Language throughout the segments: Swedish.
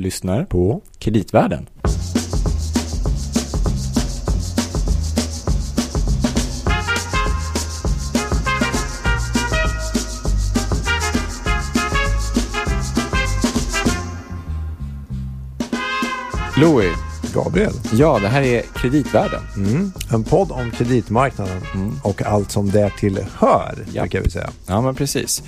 lyssnar på Kreditvärlden. Louis, Gabriel. ja det här är Kreditvärlden. Mm. En podd om kreditmarknaden och allt som därtill hör, Ja. brukar vi säga. Ja, men precis.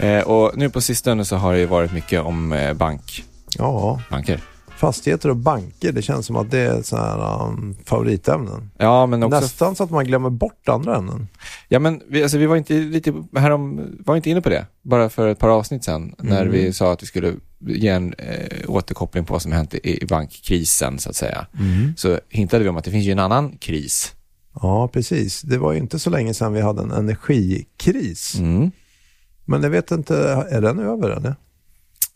Eh, och nu på sistone så har det ju varit mycket om eh, bank, Ja, banker. fastigheter och banker, det känns som att det är sådana här um, favoritämnen. Ja, men också... Nästan så att man glömmer bort andra ämnen. Ja, men vi, alltså, vi var inte lite härom, var inte inne på det, bara för ett par avsnitt när Mm. vi sa att vi skulle ge en eh, återkoppling på vad som hänt i, i bankkrisen, så att säga. Så hintade vi om att det finns ju en annan kris. Ja, precis. Det var ju inte så länge sedan vi hade en energikris. Mm. Men jag vet inte, är den över eller?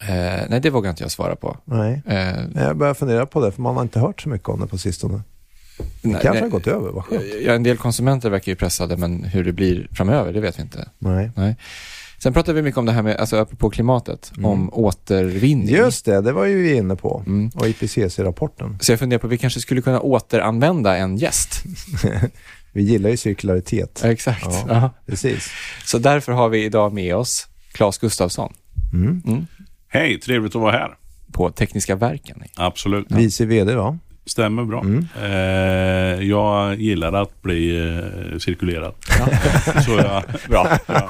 Eh, nej, det vågar inte jag svara på. Nej. Eh, Jag börjar fundera på det, för man har inte hört så mycket om det på sistone. Det nej, kanske har gått över, vad skönt. Ja, en del konsumenter verkar ju pressade, men hur det blir framöver, det vet vi inte. Nej. Nej. Sen pratade vi mycket om det här med, alltså apropå klimatet, om återvinning. Mm. Just det, det var ju vi inne på. Mm. Och IPCC-rapporten. Så jag funderar på vi kanske skulle kunna återanvända en gäst. Vi gillar ju cirkularitet. Exakt. Ja. Ja. Precis. Så därför har vi idag med oss Claes Gustafsson Mm. Hej, trevligt att vara här. på Tekniska Verken. Absolut. Vice VD va? Stämmer bra. Mm. Eh, jag gillar att bli eh, cirkulerad. Så jag, Bra. ja.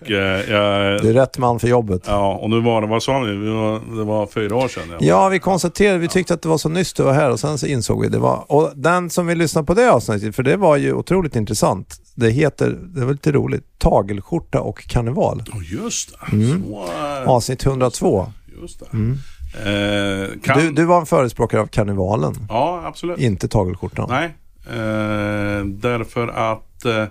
Och, eh, jag, Du är rätt man för jobbet. ja, och nu var det, vad sa ni? Det var fyra år sedan. Ja, vi konstaterade, vi tyckte att det var så nyss du var här och sen så insåg vi det var, och den som vill lyssna på det avsnittet, för det var ju otroligt intressant. Det heter, det var lite roligt, Tagelskjorta och karneval. Oh, just det. Mm. Så, eh, Avsnitt 102. just det. Mm. Eh, kan, Du, du var en förespråkare av karnevalen, Ja, absolut. inte tagelskjortan. Nej, eh, därför att eh,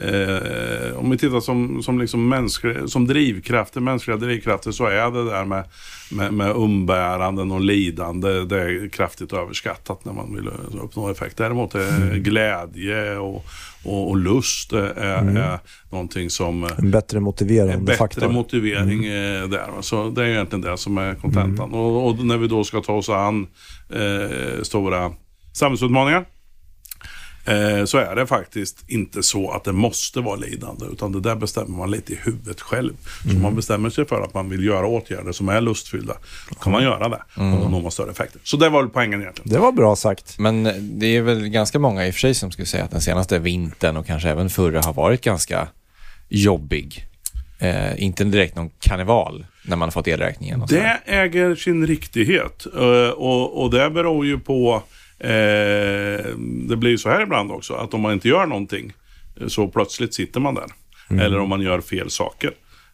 eh, om vi tittar som, som, liksom mänskliga, som drivkrafter, mänskliga drivkrafter så är det där med, med, med umbäranden och lidande det är kraftigt överskattat när man vill uppnå effekt. Däremot är glädje och, och, och lust är, är någonting som eh, En bättre en motiverande bättre faktor. motivering eh, där. Så det är egentligen det som är kontentan. Och, och när vi då ska ta oss an eh, stora samhällsutmaningar eh, så är det faktiskt inte så att det måste vara lidande utan det där bestämmer man lite i huvudet själv. Så om man bestämmer sig för att man vill göra åtgärder som är lustfyllda, då kan man göra det och då når man större effekter. Så det var väl poängen egentligen. Det var bra sagt. Men det är väl ganska många i och för sig som skulle säga att den senaste vintern och kanske även förra har varit ganska jobbig. Eh, inte direkt någon karneval när man har fått elräkningen. Det äger sin riktighet eh, och, och det beror ju på eh, det blir ju så här ibland också att om man inte gör någonting eh, så plötsligt sitter man där. Eller om man gör fel saker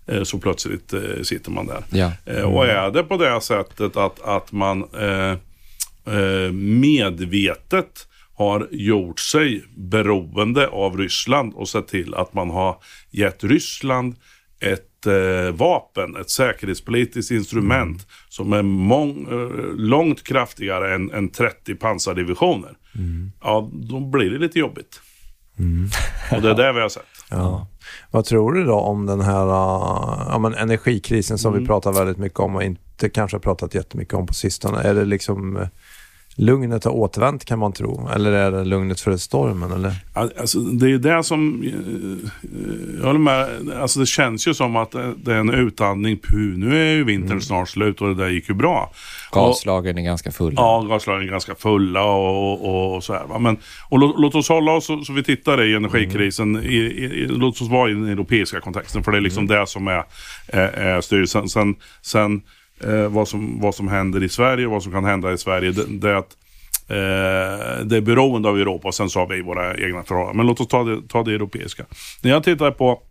eh, så plötsligt sitter man där. Ja. Eh, och är det på det sättet att, att man eh, medvetet har gjort sig beroende av Ryssland och sett till att man har gett Ryssland ett eh, vapen, ett säkerhetspolitiskt instrument som är mång, eh, långt kraftigare än, än 30 pansardivisioner. Ja, då blir det lite jobbigt. Och det är det vi har sett. Ja. Vad tror du då om den här uh, ja, men energikrisen som Mm. vi pratar väldigt mycket om och inte kanske har pratat jättemycket om på sistone? Är det liksom uh, lugnet har återvänt kan man tro? Eller är det lugnet före stormen? Eller? Alltså, det är ju det som... eh, Jag håller med. Alltså, det känns ju som att det är en utandning. Puh, nu är ju vintern snart slut och det där gick ju bra. Gaslagren är ganska fulla. ja, gaslagren är ganska fulla och, och, och så här. Va? Men, och låt, låt oss hålla oss så, så vi tittar i energikrisen. I, i, i, låt oss vara i den europeiska kontexten. För det är liksom det som är, är, är styrelsen. Sen, sen eh, vad, som, vad som händer i Sverige och vad som kan hända i Sverige. Det, det är att Eh, det är beroende av Europa och sen så har vi våra egna förhållanden. Men låt oss ta det, ta det europeiska. När jag tittar på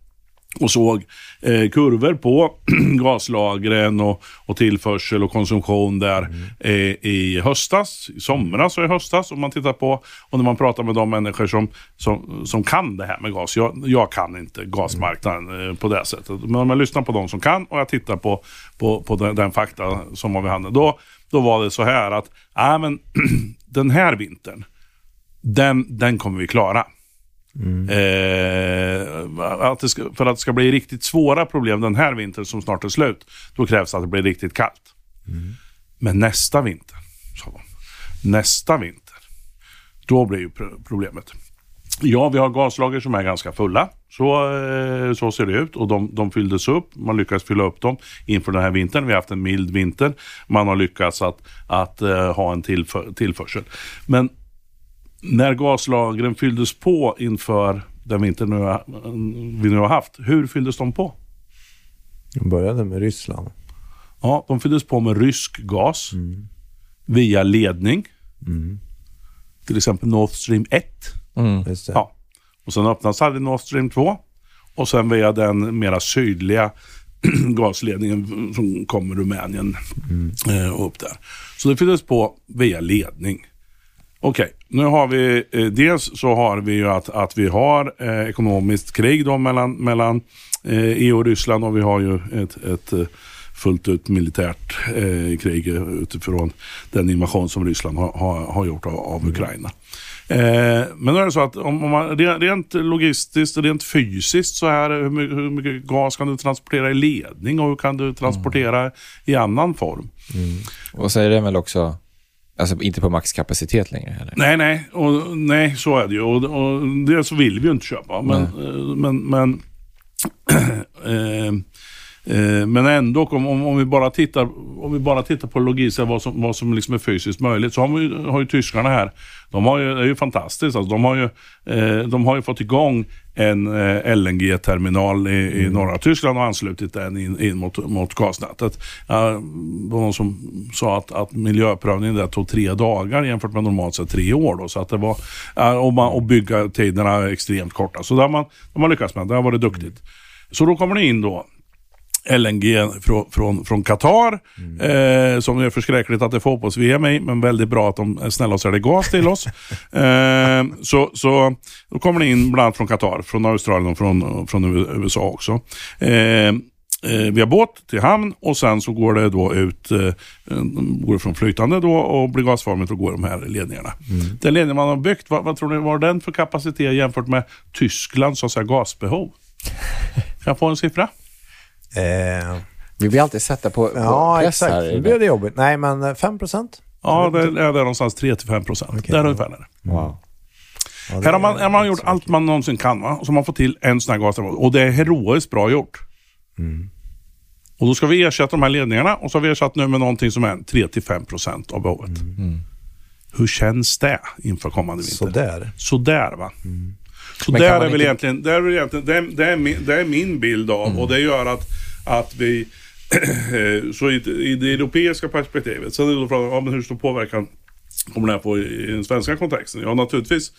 och såg eh, kurvor på gaslagren och, och tillförsel och konsumtion där eh, i höstas, i somras och i höstas. Om man tittar på, och när man pratar med de människor som, som, som kan det här med gas. Jag, jag kan inte gasmarknaden eh, på det sättet. Men om jag lyssnar på de som kan och jag tittar på, på, på den, den fakta som har vi handen. Då, då var det så här att, äh, men, den här vintern, den, den kommer vi klara. Eh, att det ska, för att det ska bli riktigt svåra problem den här vintern som snart är slut, då krävs det att det blir riktigt kallt. Men nästa vinter, sa de, nästa vinter, då blir ju pro- problemet. Ja, vi har gaslager som är ganska fulla. Så, eh, så ser det ut och de, de fylldes upp. Man lyckades fylla upp dem inför den här vintern. Vi har haft en mild vinter. Man har lyckats att, att eh, ha en tillför, tillförsel. Men när gaslagren fylldes på inför den vintern nu, vi nu har haft, hur fylldes de på? De började med Ryssland. Ja, de fylldes på med rysk gas via ledning. Till exempel Nord Stream 1. Just det. Ja. Och sen öppnas aldrig Nord Stream 2. Och sen via den mera sydliga gasledningen som kommer Rumänien eh, och upp där. Så det fylldes på via ledning. Okej, nu har vi eh, dels så har vi ju att, att vi har eh, ekonomiskt krig då mellan, mellan eh, EU och Ryssland och vi har ju ett, ett eh, fullt ut militärt eh, krig eh, utifrån den invasion som Ryssland har, har, har gjort av, av Ukraina. Eh, men då är det så att om, om man, re- rent logistiskt rent fysiskt så här, hur mycket, hur mycket gas kan du transportera i ledning och hur kan du transportera i annan form? Och så är det väl också, alltså inte på maxkapacitet längre heller. Nej, nej, och, nej så är det ju. Och, och det så vill vi ju inte köpa. Men, eh, men, men, eh, men ändå, om, om, om, vi bara tittar, om vi bara tittar på logiskt, vad som, vad som liksom är fysiskt möjligt, så har, vi, har ju tyskarna här, de har ju, det är ju fantastiskt. Alltså, de, har ju, eh, de har ju fått igång en eh, LNG-terminal i, i norra Tyskland och anslutit den in, in mot, mot gasnätet. Ja, det var någon som sa att, att miljöprövningen där tog tre dagar jämfört med normalt sett tre år. Då, så att det var, ja, och, man, och bygga tiderna är extremt korta. Så det har man, de har lyckats med. Det har varit duktigt. Så då kommer det in då LNG från, från, från Qatar. Eh, som är förskräckligt att det får fotbolls-VM i, men väldigt bra att de är snälla och säljer gas till oss. eh, så, så då kommer det in bland annat från Qatar, från Australien och från, från USA också. Eh, eh, via båt till hamn och sen så går det då ut, eh, går det från flytande då och blir gasformigt och går de här ledningarna. Den ledning man har byggt, vad, vad tror ni, vad har den för kapacitet jämfört med Tysklands så att säga, gasbehov? Kan jag få en siffra? Eh, Vi blir alltid sätta på, på ja, press exakt. här. Nu blir det jobbigt. Nej, men eh, 5 procent? Ja, det är där någonstans 3-5 procent. Okej, där ja. ungefär är det. Wow. Ja, Här har man, har man gjort allt man någonsin kan va? och så har man fått till en sån här gasterminal. Och det är heroiskt bra gjort. Mm. Och då ska vi ersätta de här ledningarna och så har vi ersatt nu med någonting som är 3-5 procent av behovet. Mm. Hur känns det inför kommande vinter? Sådär. Sådär va. Så Men där är inte- egentligen, där är väl egentligen det, är, det, är min, det är min bild av och det gör att, att vi så i, i det europeiska perspektivet, sen är det då frågan, ja, men hur stor påverkan kommer det här få i, i den svenska kontexten? Ja, naturligtvis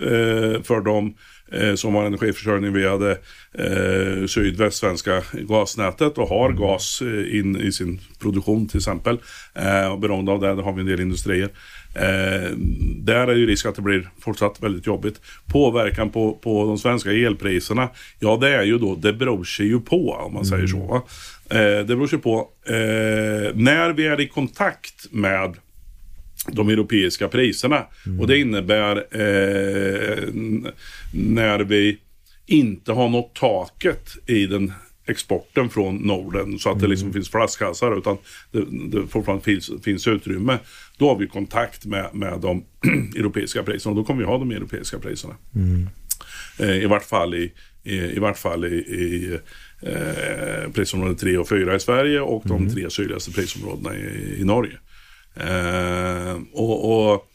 eh, för de eh, som har energiförsörjning via det eh, sydvästsvenska gasnätet och har gas eh, in i sin produktion till exempel. Eh, och beroende av det, det har vi en del industrier. Eh, där är ju risk att det blir fortsatt väldigt jobbigt. Påverkan på, på de svenska elpriserna, ja det är ju då, det beror sig ju på om man säger så. Eh, det beror sig på eh, när vi är i kontakt med de europeiska priserna. Och det innebär eh, när vi inte har nått taket i den exporten från Norden så att det liksom finns flaskhalsar utan det, det fortfarande finns, finns utrymme. Då har vi kontakt med, med de europeiska priserna och då kommer vi ha de europeiska priserna. Eh, I vart fall i, i, i, vart fall i, i eh, prisområde 3 och 4 i Sverige och de tre sydligaste prisområdena i, i Norge. Eh, och, och,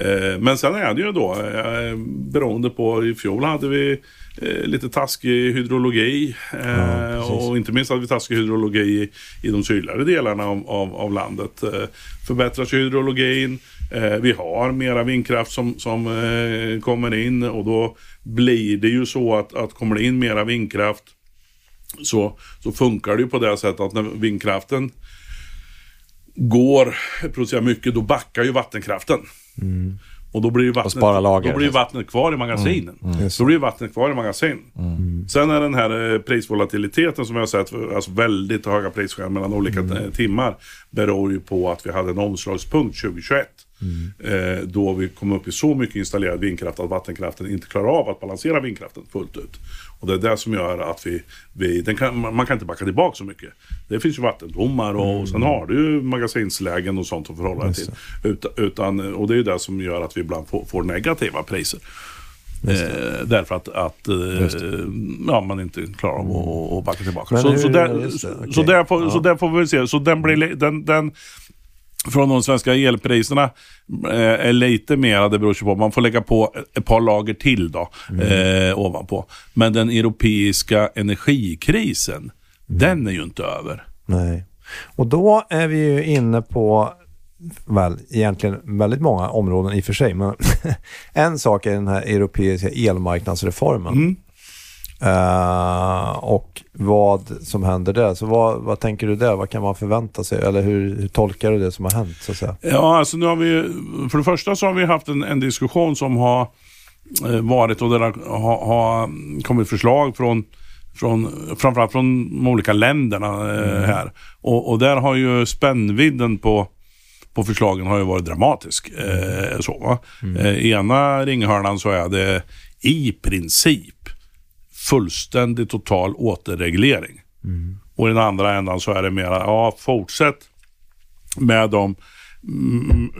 eh, men sen är det ju då, eh, beroende på, i fjol hade vi lite taskig hydrologi eh, och inte minst hade vi taskig hydrologi i, de sydligare delarna av, av, av landet. Eh, förbättras hydrologin, eh, vi har mera vindkraft som, som eh, kommer in och då blir det ju så att, att kommer det in mera vindkraft så, så funkar det ju på det sättet att när vindkraften går, producerar mycket, då backar ju vattenkraften. Och då blir ju vattnet, sparar lager. då blir ju vattnet kvar i magasinen. Då blir ju vattnet kvar i magasin. Sen är den här eh, prisvolatiliteten som jag har sett, alltså väldigt höga prisskillnader mellan olika eh, timmar, beror ju på att vi hade en omslagspunkt 2021. Eh, då vi kommer upp i så mycket installerad vindkraft att vattenkraften inte klarar av att balansera vindkraften fullt ut. Och det är det som gör att vi, vi kan, man kan inte backa tillbaka så mycket. Det finns ju vattendomar och, och sen har du ju magasinslägen och sånt att förhålla dig till. Utan, utan, och det är ju det som gör att vi ibland får, får negativa priser. Eh, därför att, att eh, ja, man inte klarar av att, att backa tillbaka. Men Så, hur- så, där, just det, okej. så, där får, Ja. så där får vi se. Så den blir, li- den, den, från de svenska elpriserna eh, är lite mera, det beror ju på, man får lägga på ett par lager till då, eh, ovanpå. Men den europeiska energikrisen, den är ju inte över. Nej. Och då är vi ju inne på, väl, egentligen väldigt många områden i och för sig, men en sak är den här europeiska elmarknadsreformen. Mm. Eh, och vad som händer där. Så vad, vad tänker du där? Vad kan man förvänta sig? Eller hur, hur tolkar du det som har hänt? Så att säga? Ja, alltså nu har vi, för det första så har vi haft en, en diskussion som har eh, varit och där har, har kommit förslag från från, framförallt från de olika länderna eh, här. Och, och där har ju spännvidden på, på förslagen har ju varit dramatisk. Eh, så, va? Eh, I ena ringhörnan så är det i princip fullständig total återreglering. Och i den andra ändan så är det mera, ja fortsätt med de mm,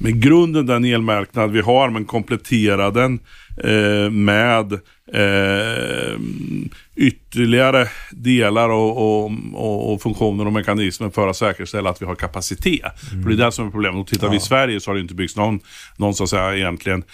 med grunden den elmarknad vi har men komplettera den eh, med eh, ytterligare delar och, och, och, funktioner och mekanismer för att säkerställa att vi har kapacitet. För det är det som är problemet. Och tittar vi i Sverige så har det inte byggts någon, någon så att säga egentligen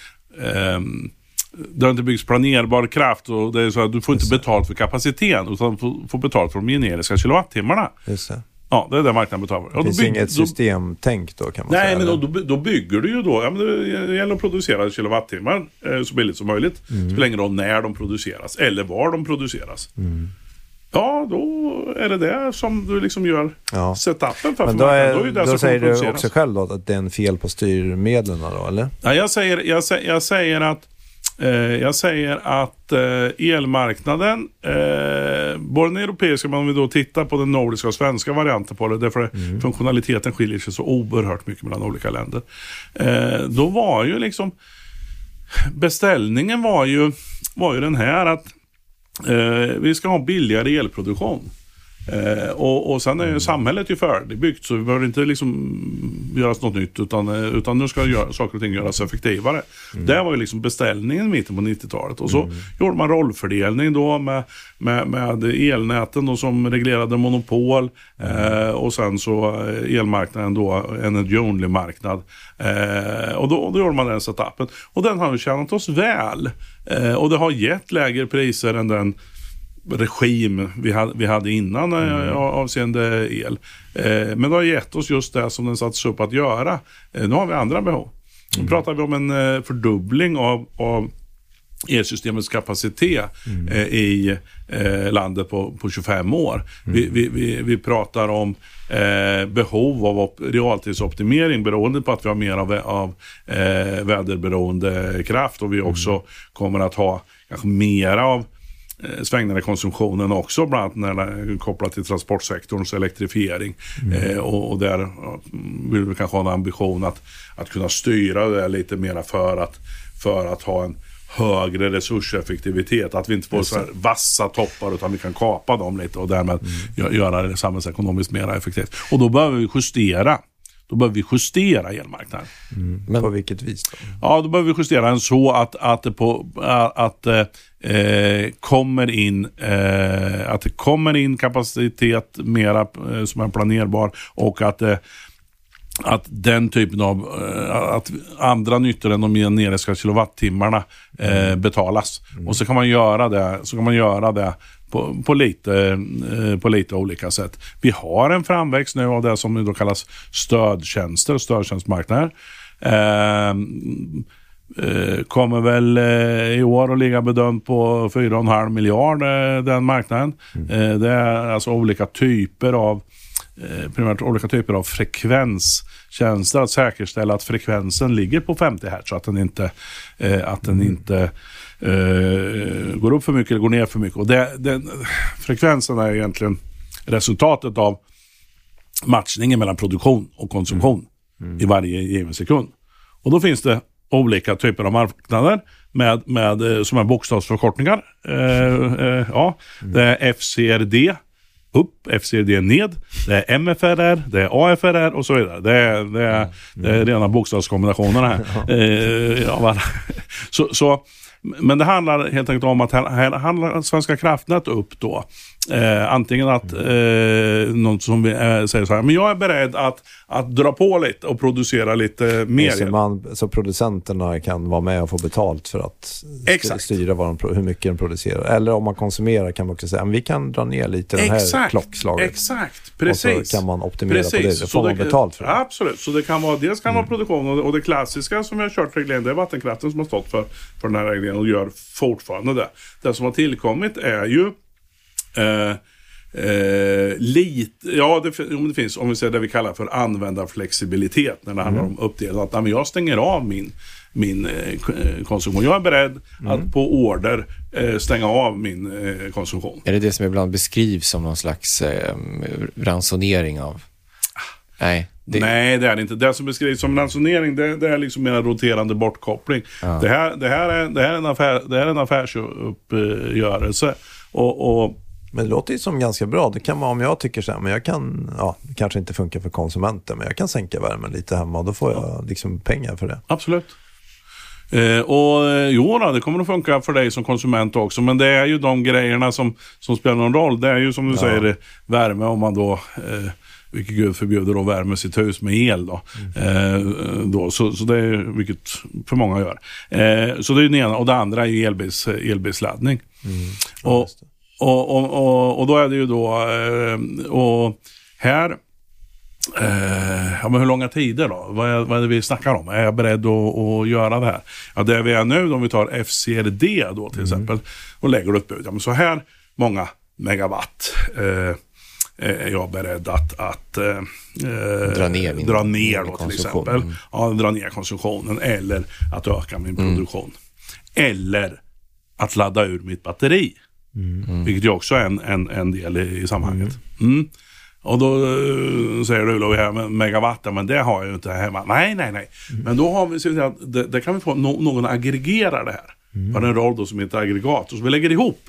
ehm, det har inte byggts planerbar kraft och det är så att du får inte betalt för kapaciteten utan du får, betalt för de generiska kilowattimmarna. Just det. Ja, det är det marknaden betalar för. Det finns inget systemtänk då kan man Nej, säga. men då, då, då bygger du ju då, ja, men det gäller att producera kilowattimmar eh, så billigt som möjligt. Mm. Spelar ingen roll när de produceras eller var de produceras. Mm. Ja, då är det det som du liksom gör Ja. setupen för. Men då, är, Då är det det då som säger du också själv då att det är en fel på styrmedlen då, eller? Ja, jag, säger, jag, säger, jag säger att jag säger att eh, elmarknaden, eh, både den europeiska men om vi då tittar på den nordiska och svenska varianten på det, därför Mm. funktionaliteten skiljer sig så oerhört mycket mellan olika länder. Eh, då var ju liksom beställningen var ju, var ju den här att eh, vi ska ha billigare elproduktion. Eh, och, och sen är ju samhället ju färdigbyggt så vi behöver inte liksom göras något nytt utan, eh, utan nu ska gör, saker och ting göras effektivare. Det var ju liksom beställningen i mitten på 90-talet. Och så gjorde man rollfördelning då med, med, med elnäten då som reglerade monopol eh, och sen så eh, elmarknaden då energy only-marknad. Eh, och då, då gjorde man den setupen. Och den har ju tjänat oss väl. Eh, och det har gett lägre priser än den regim vi hade, vi hade innan mm. avseende el. Eh, men det har gett oss just det som den sattes upp att göra. Eh, nu har vi andra behov. Nu pratar vi om en eh, fördubbling av, av elsystemets kapacitet eh, i eh, landet på, på 25 år. Vi, vi, vi, vi pratar om eh, behov av op- realtidsoptimering beroende på att vi har mer av, av eh, väderberoende kraft och vi också kommer att ha kanske mera av eh, svängningar i konsumtionen också, bland annat när det är kopplat till transportsektorns elektrifiering. Eh, och, och där vill vi kanske ha en ambition att, att kunna styra det lite mera för att, för att ha en högre resurseffektivitet. Att vi inte får så här vassa toppar utan vi kan kapa dem lite och därmed gö- göra det samhällsekonomiskt mer effektivt. Och då behöver vi justera. Då behöver vi justera elmarknaden. Men- På vilket vis då? Ja, då behöver vi justera den så att, att på, att, eh, kommer in, eh, att det kommer in kapacitet mera eh, som är planerbar och att eh, att den typen av, eh, att andra nyttor än de generiska kilowattimmarna eh, betalas. Och så kan man göra det, så kan man göra det på, på, lite, på lite olika sätt. Vi har en framväxt nu av det som då kallas stödtjänster, stödtjänstmarknader. Eh, kommer väl eh, i år att ligga bedömt på 4,5 miljard eh, den marknaden. Eh, det är alltså olika typer av primärt olika typer av frekvenstjänster att säkerställa att frekvensen ligger på 50 Hz så att den inte, att den inte eh, går upp för mycket eller går ner för mycket. Och det, den, frekvensen är egentligen resultatet av matchningen mellan produktion och konsumtion. i varje given sekund. Och då finns det olika typer av marknader med, med, eh, som är bokstavsförkortningar. Eh, eh, ja, Det är FCRD upp, FCRD ned, det är MFRR, det är AFRR och så vidare. Det är, det är, det är rena bokstavskombinationerna här. Eh, alla. så, så, men det handlar helt enkelt om att här, här handlar Svenska kraftnät upp då Eh, antingen att eh, någon som eh, säger så här, men jag är beredd att, att dra på lite och producera lite mer. Så, man, så producenterna kan vara med och få betalt för att Exakt. styra vad de, hur mycket de producerar. Eller om man konsumerar kan man också säga, men vi kan dra ner lite den här klockslaget. exakt, precis. Och så kan man optimera Precis. på det. Då Så får man det- betalt för det. Mm. Absolut, så det kan vara, dels kan vara produktion och, och det klassiska som vi har kört reglering, det är vattenkraften som har stått för, för den här regleringen och gör fortfarande det. Det som har tillkommit är ju eh, Eh, lite, ja det, jo, det finns om vi säger det vi kallar för användarflexibilitet när det handlar Mm. om uppdelning. Att ja, jag stänger av min, min eh, eh, konsumtion. Jag är beredd Mm. att på order eh, stänga av min eh, konsumtion. Är det det som ibland beskrivs som någon slags eh, ransonering av... Nej. Det, Nej, det är det inte. Det som beskrivs som ransonering, det, det är liksom mer roterande bortkoppling. Det, här, det, här är, det, här är en affär, det här är en affärsuppgörelse. Och, och Men det låter ju som ganska bra. Det kan vara om jag tycker så här, men jag kan, ja, det kanske inte funkar för konsumenten, men jag kan sänka värmen lite hemma och då får jag liksom pengar för det. Absolut. Eh, och eh, jo, då, det kommer att funka för dig som konsument också. Men det är ju de grejerna som, som spelar någon roll. Det är ju som du säger eh, värme om man då, eh, vilket gud förbjuder, då värmer sitt hus med el. Då. Eh, då så, så det är vilket för många gör. Eh, så det är det ena. Och det andra är elbils, elbilsladdning. och, just det. Och, och, och, och då är det ju då, eh, och här Eh, ja, men hur långa tider då? Vad är, vad är det vi snackar om? Är jag beredd att, att göra det här? Ja, där vi är nu, om vi tar FCRD då till exempel, och lägger bud. Ja, men så här många megawatt eh, är jag beredd att, att eh, eh, Dra ner min- dra ner då, till exempel. Mm. Ja, dra ner konsumtionen eller att öka min produktion. Eller att ladda ur mitt batteri. Vilket ju också är en, en, en del i, i sammanhanget. Mm. Och då eh, säger du då, här megawatt, men det har jag ju inte hemma. Nej, nej, nej. Men då har vi, så att det, det kan vi få, no, någon aggregerar det här. Har en roll då som ett aggregat. Och så vi lägger ihop.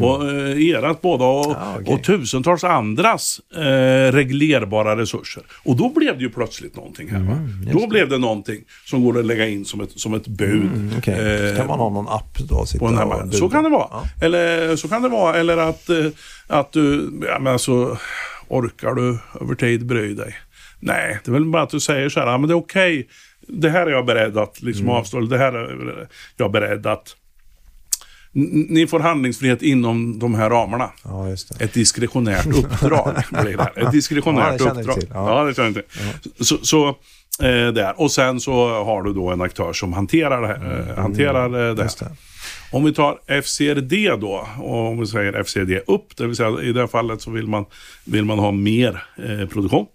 Och eh, erat båda och, Ja, okej. och tusentals andras eh, reglerbara resurser. Och då blev det ju plötsligt någonting här. Va? då blev det någonting som går att lägga in som ett, som ett bud. Mm, Okej, Eh, kan man ha någon app då? Sitta på den här och. Så kan det vara. Ja. Eller så kan det vara. Eller att, eh, att du, ja men alltså, orkar du över tid bry dig? Nej, det är väl bara att du säger så här, ja, men det är okej. Det här är jag beredd att liksom Mm. avstå. Det här är jag beredd att... Ni får handlingsfrihet inom de här ramarna. Ja. Ett diskretionärt uppdrag blir det här. Ett Ja, diskretionärt jag uppdrag. Ja. Ja. det känner jag till. Så, så eh, där. Och sen så har du då en aktör som hanterar det här. Eh, hanterar eh, det här. Mm. Det. Om vi tar FCRD då, och om vi säger FCRD upp, det vill säga i det här fallet så vill man, vill man ha mer eh, produktion.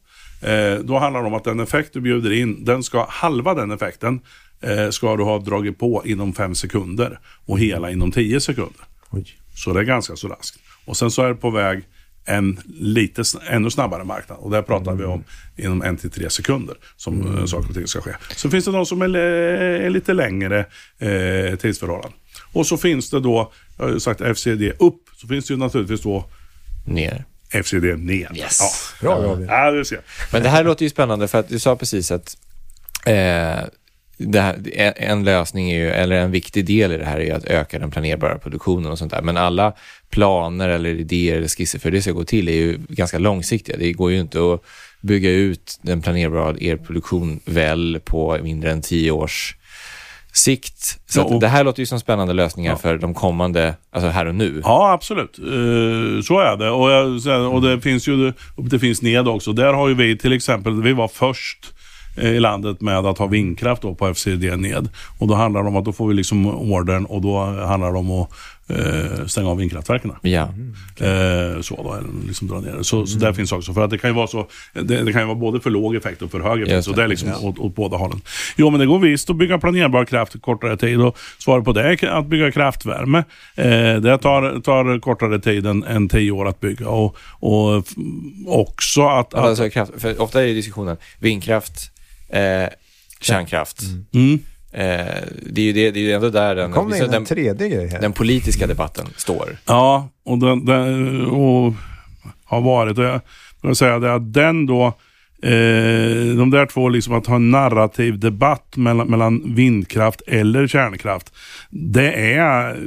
Eh, då handlar det om att den effekt du bjuder in, den ska, halva den effekten eh, ska du ha dragit på inom fem sekunder och hela inom tio sekunder. Oj. Så det är ganska så raskt. Och sen så är det på väg en lite ännu snabbare marknad. Och där pratar vi om inom en till tre sekunder som mm. saker och ting ska ske. Så finns det de som är, är lite längre eh, tidsförhållanden. Och så finns det då, jag har sagt FCD upp, så finns det ju naturligtvis då ner. FCD ner. Yes. Ja. Bra Robin. Ja, det ser jag. Men det här låter ju spännande för att du sa precis att eh, det här, en- lösning är ju, eller en viktig del i det här är att öka den planerbara produktionen och sånt där. Men alla planer eller idéer eller skisser för hur det ska gå till är ju ganska långsiktiga. Det går ju inte att bygga ut den planerbara elproduktion väl på mindre än tio års sikt. Så Ja, det här låter ju som spännande lösningar Ja. för de kommande, alltså här och nu. Ja, absolut. Eh, så är det. Och, jag, och det finns ju det finns ned också. Där har ju vi till exempel, vi var först eh, i landet med att ha vindkraft då på FCD ned. Och då handlar det om att då får vi liksom ordern och då handlar det om att eh, stänga av vindkraftverken. Ja. Eh, så då, eller liksom dra ner. Så, så där finns också, för att det kan ju vara så, det, det kan ju vara både för låg effekt och för hög effekt. Just Så det. är liksom åt, åt båda hållen. Jo men det går visst att bygga planerbar kraft kortare tid och svaret på det är att bygga kraftvärme. Eh, det tar, tar kortare tid än, än tio år att bygga och, och också att, att Alltså, kraft, för ofta är diskussionen vindkraft eh, kärnkraft. Mm. Eh, det, är ju det, det är ju ändå där den, kom den, en tredje grej här. den politiska debatten står. Ja, och, den, den, och har varit. Och jag vill säga det att den då, eh, de där två, liksom att ha en narrativ debatt mellan, mellan vindkraft eller kärnkraft. Det är,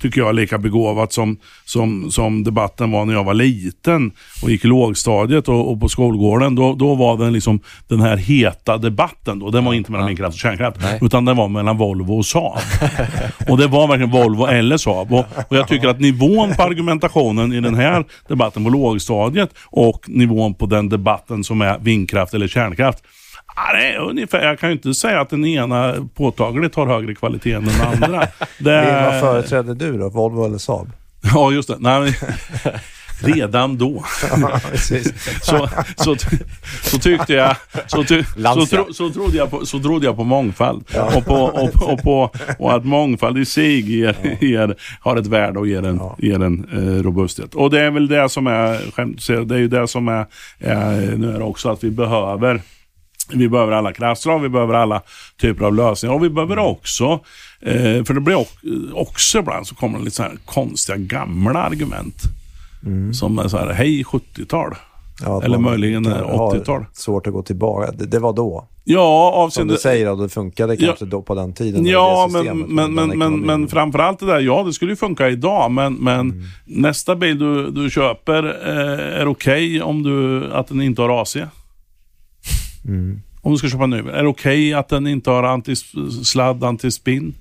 tycker jag, lika begåvat som, som, som debatten var när jag var liten och gick i lågstadiet och, och på skolgården. Då, då var den liksom den här heta debatten. Då. Den var inte mellan vindkraft och kärnkraft, Nej. utan den var mellan Volvo och Saab. och det var verkligen Volvo eller Saab. Och, och jag tycker att nivån på argumentationen i den här debatten på lågstadiet och nivån på den debatten som är vindkraft eller kärnkraft. är ungefär, jag kan ju inte säga att den ena påtagligt har högre kvalitet än den andra. Det, vad företräder du då? Volvo eller Saab? Ja, just det. Nej, men, redan då så, så, så tyckte jag, så, ty, så, tro, så, trodde jag på, så trodde jag på mångfald. Och, på, och, och, på, och att mångfald i sig ger, ger, har ett värde och ger en, Ja. ger en eh, robusthet. Och det är väl det som är, skämt det är ju det som är, är nu är det också att vi behöver vi behöver alla kraftslag, vi behöver alla typer av lösningar och vi behöver också, eh, för det blir ock- också ibland så kommer det lite så här konstiga gamla argument. Som är så här, hej 70-tal. Ja, Eller möjligen kan eh, ha 80-tal. Svårt att gå tillbaka. Det, det var då. Ja, Som avseende... du säger, det funkade Ja. kanske då på den tiden. Ja, det men, men, men, men, men framförallt det där, ja det skulle ju funka idag, men, men nästa bil du, du köper eh, är okej om du, att den inte har AC. Mm. Om du ska köpa en ny bil. Är det okej att den inte har antisladd, antispinn?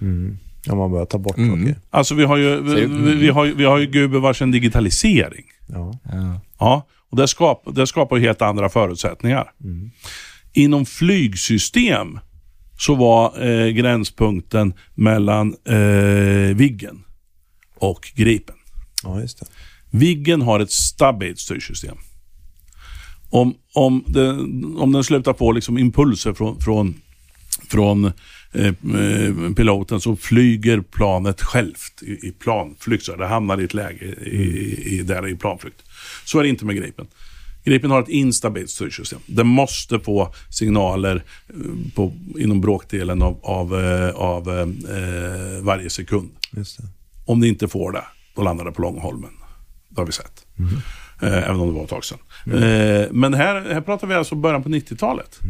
Mm. Ja, man börjar ta bort Mm. saker. Alltså vi har ju, vi, vi, vi har, ju- vi har ju gubevars en digitalisering. Ja. Ja, och det, skap, det skapar ju helt andra förutsättningar. Mm. Inom flygsystem så var eh, gränspunkten mellan eh, Viggen och Gripen. ja, just det. Viggen har ett stabilt styrsystem. Om, om, det, om den slutar få liksom impulser från, från, från eh, eh, piloten så flyger planet självt i, i planflykt. Så det hamnar i ett läge i, i, där i planflykt. Så är det inte med Gripen. Gripen har ett instabilt styrsystem. Den måste få signaler eh, på, inom bråkdelen av, av, av eh, varje sekund. Det. Om det inte får det, då landar det på Långholmen. Det har vi sett. Eh, även om det var ett tag sedan. Eh, men här, här pratar vi alltså början på 90-talet.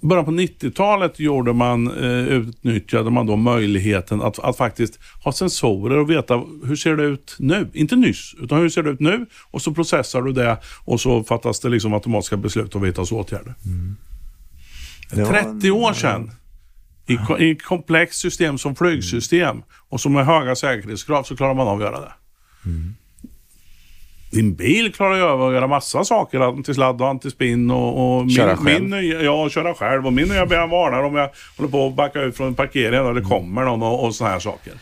Början på 90-talet gjorde man, eh, utnyttjade man då möjligheten att, att faktiskt ha sensorer och veta hur ser det ut nu? Inte nyss, utan hur ser det ut nu? Och så processar du det och så fattas det liksom automatiska beslut och vidtas åtgärder. Det var 30 år sedan. I, I komplext system som flygsystem och som med höga säkerhetskrav så klarar man av att göra det. Din bil klarar ju av att göra massa saker, antisladd och antispinn och, och Köra min, själv. min ja, köra själv. Och min nya bil varnar om jag håller på att backa ut från en parkering och det kommer någon och, och såna här saker.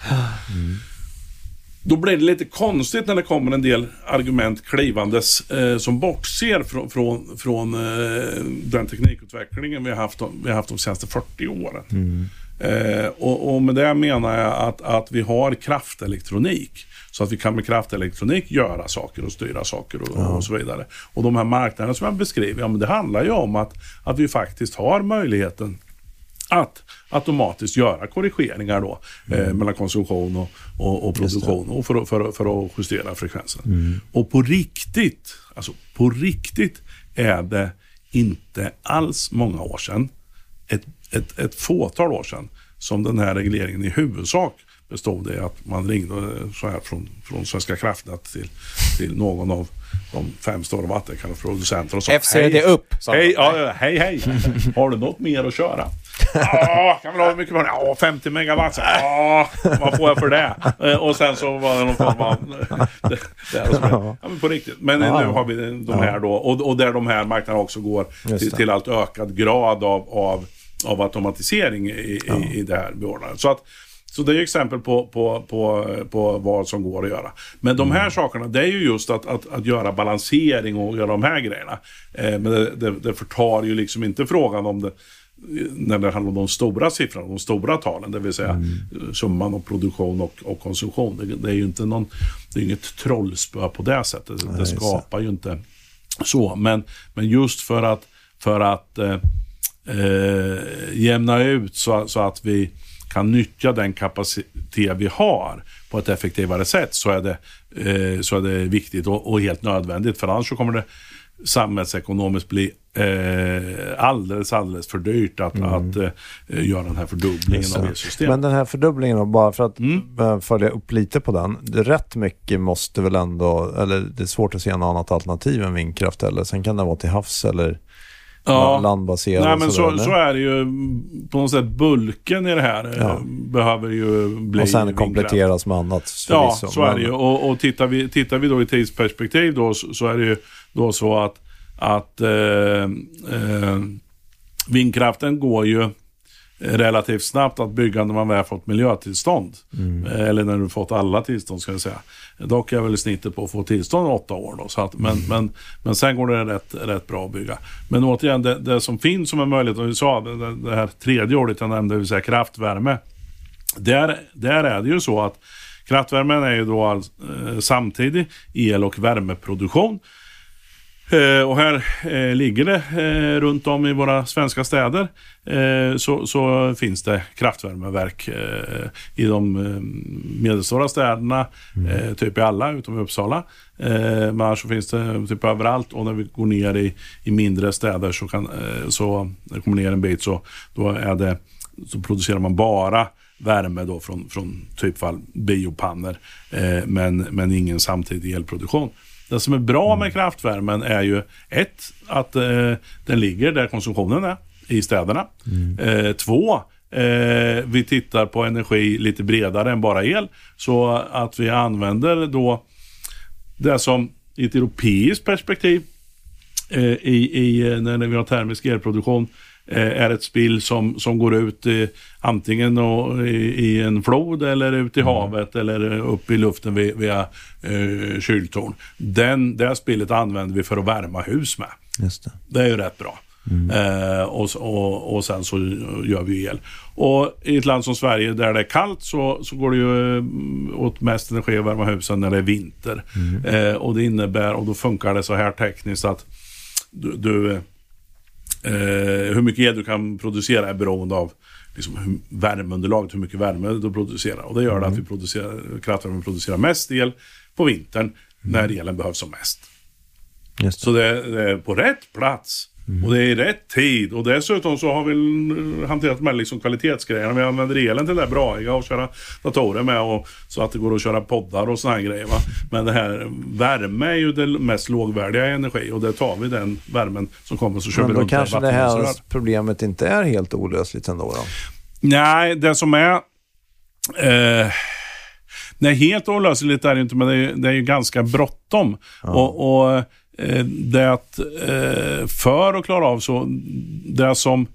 Då blir det lite konstigt när det kommer en del argument klivandes eh, som bortser från, från, från eh, den teknikutvecklingen vi har haft, vi har haft de senaste 40 åren. Eh, och, och med det menar jag att, att vi har kraftelektronik. Så att vi kan med kraftelektronik göra saker och styra saker och, och så vidare. Och de här marknaderna som jag beskriver, ja, men det handlar ju om att, att vi faktiskt har möjligheten att automatiskt göra korrigeringar då, eh, mellan konsumtion och, och, och produktion och för, att- för, för att justera frekvensen. Och på riktigt, alltså på riktigt är det inte alls många år sedan, ett, ett, ett fåtal år sedan, som den här regleringen i huvudsak bestod i att man ringde så här från, från Svenska kraftnät till, till någon av de fem stora vattenkraftproducenterna och sa FCD "Hej, upp, sa Hej, ja, ja, hej, hej. Har du något mer att köra? Ja, kan väl ha hur mycket man Ja, 50 megawatt. Ja, vad får jag för det? Eh, Och sen så var det någon form av... det- det. Ja, men på riktigt. Men Ja, nu ja. har vi de här då. Och, och där de här marknaderna också går till, det. till allt ökad grad av, av, av automatisering i, i, i det här beordrandet. Så att så det är ju exempel på, på, på, på vad som går att göra. Men de Mm. här sakerna, det är ju just att, att, att göra balansering och göra de här grejerna. Eh, men det, det, det förtar ju liksom inte frågan om det när det handlar om de stora siffrorna, de stora talen, det vill säga Mm. summan av produktion och, och konsumtion. Det, det är ju inte någon, det är inget trollspö på det sättet. det just det. skapar ju inte så. Men, men just för att för att eh, eh, jämna ut så, så att vi kan nyttja den kapacitet vi har på ett effektivare sätt så är det, eh, så är det viktigt och, och, helt nödvändigt. För annars så kommer det samhällsekonomiskt bli eh, alldeles, alldeles för dyrt att, mm. att eh, göra den här fördubblingen av elsystemet. Men den här fördubblingen, då, bara för att mm. följa upp lite på den. Rätt mycket måste väl ändå, eller det är svårt att se något annat alternativ än vindkraft eller sen kan det vara till havs eller ja. landbaserad. Nej, men så, så, är det ju. På något sätt bulken i det här eh, ja. behöver ju bli Och sen kompletteras med annat Ja, så är det ju. Och, och tittar, vi, tittar vi då i tidsperspektiv då så, så är det ju då så att, att eh, eh, vindkraften går ju relativt snabbt att bygga när man väl fått miljötillstånd. Mm. Eh, eller när du fått alla tillstånd ska jag säga. Dock är väl snittet på att få tillstånd åtta år. Då, så att, men, mm. men, men sen går det rätt, rätt bra att bygga. Men återigen, det, det som finns som en möjlighet, och vi sa det, det här tredje året jag nämnde, det vill säga kraftvärme. Där, där är det ju så att kraftvärmen är ju då all, eh, samtidig el och värmeproduktion. Eh, och här eh, ligger det eh, runt om i våra svenska städer så, så, finns det kraftvärmeverk i de medelstora städerna, mm. typ i alla utom i Uppsala. men annars så finns det typ överallt och när vi går ner i, i mindre städer så, kan, så när vi kommer ner en bit så, då är det, så producerar man bara värme då från, från typfall biopannor men, men ingen samtidig elproduktion. Det som är bra med mm. kraftvärmen är ju ett, att eh, den ligger där konsumtionen är, i städerna. Mm. Eh, två, eh, vi tittar på energi lite bredare än bara el. Så att vi använder då det som i ett europeiskt perspektiv eh, i, i, när vi har termisk elproduktion är ett spill som, som går ut i, antingen i, i, en flod eller ut i mm. havet eller upp i luften via, via eh, kyltorn. Den, det spillet använder vi för att värma hus med. Just det. det är ju rätt bra. Mm. Eh, och, och, och sen så gör vi el. Och i ett land som Sverige där det är kallt så, så går det ju eh, åt mest energi att värma husen när det är vinter. Mm. Eh, och det innebär, och då funkar det så här tekniskt att du, du Eh, hur mycket el du kan producera är beroende av liksom, hur, värmeunderlaget, hur mycket värme du producerar. Och det gör mm. att vi producerar, kraftvärmen producerar mest el på vintern mm. när elen behövs som mest. Det. Så det, det, är på rätt plats Mm. Och det är i rätt tid. Och dessutom så har vi hanterat med liksom kvalitetsgrejerna. Vi använder elen till det braiga och köra datorer med. Och, så att det går att köra poddar och sådana grejer. Va? Men det här värme är ju det mest lågvärdiga energi. Och där tar vi den värmen som kommer så kör Men vi runt då kanske det här problemet inte är helt olösligt ändå då? Nej, det som är... Eh, nej, helt olösligt är det inte, men det är, det är ju ganska bråttom. Ja. och, och det att eh, för att klara av så, det som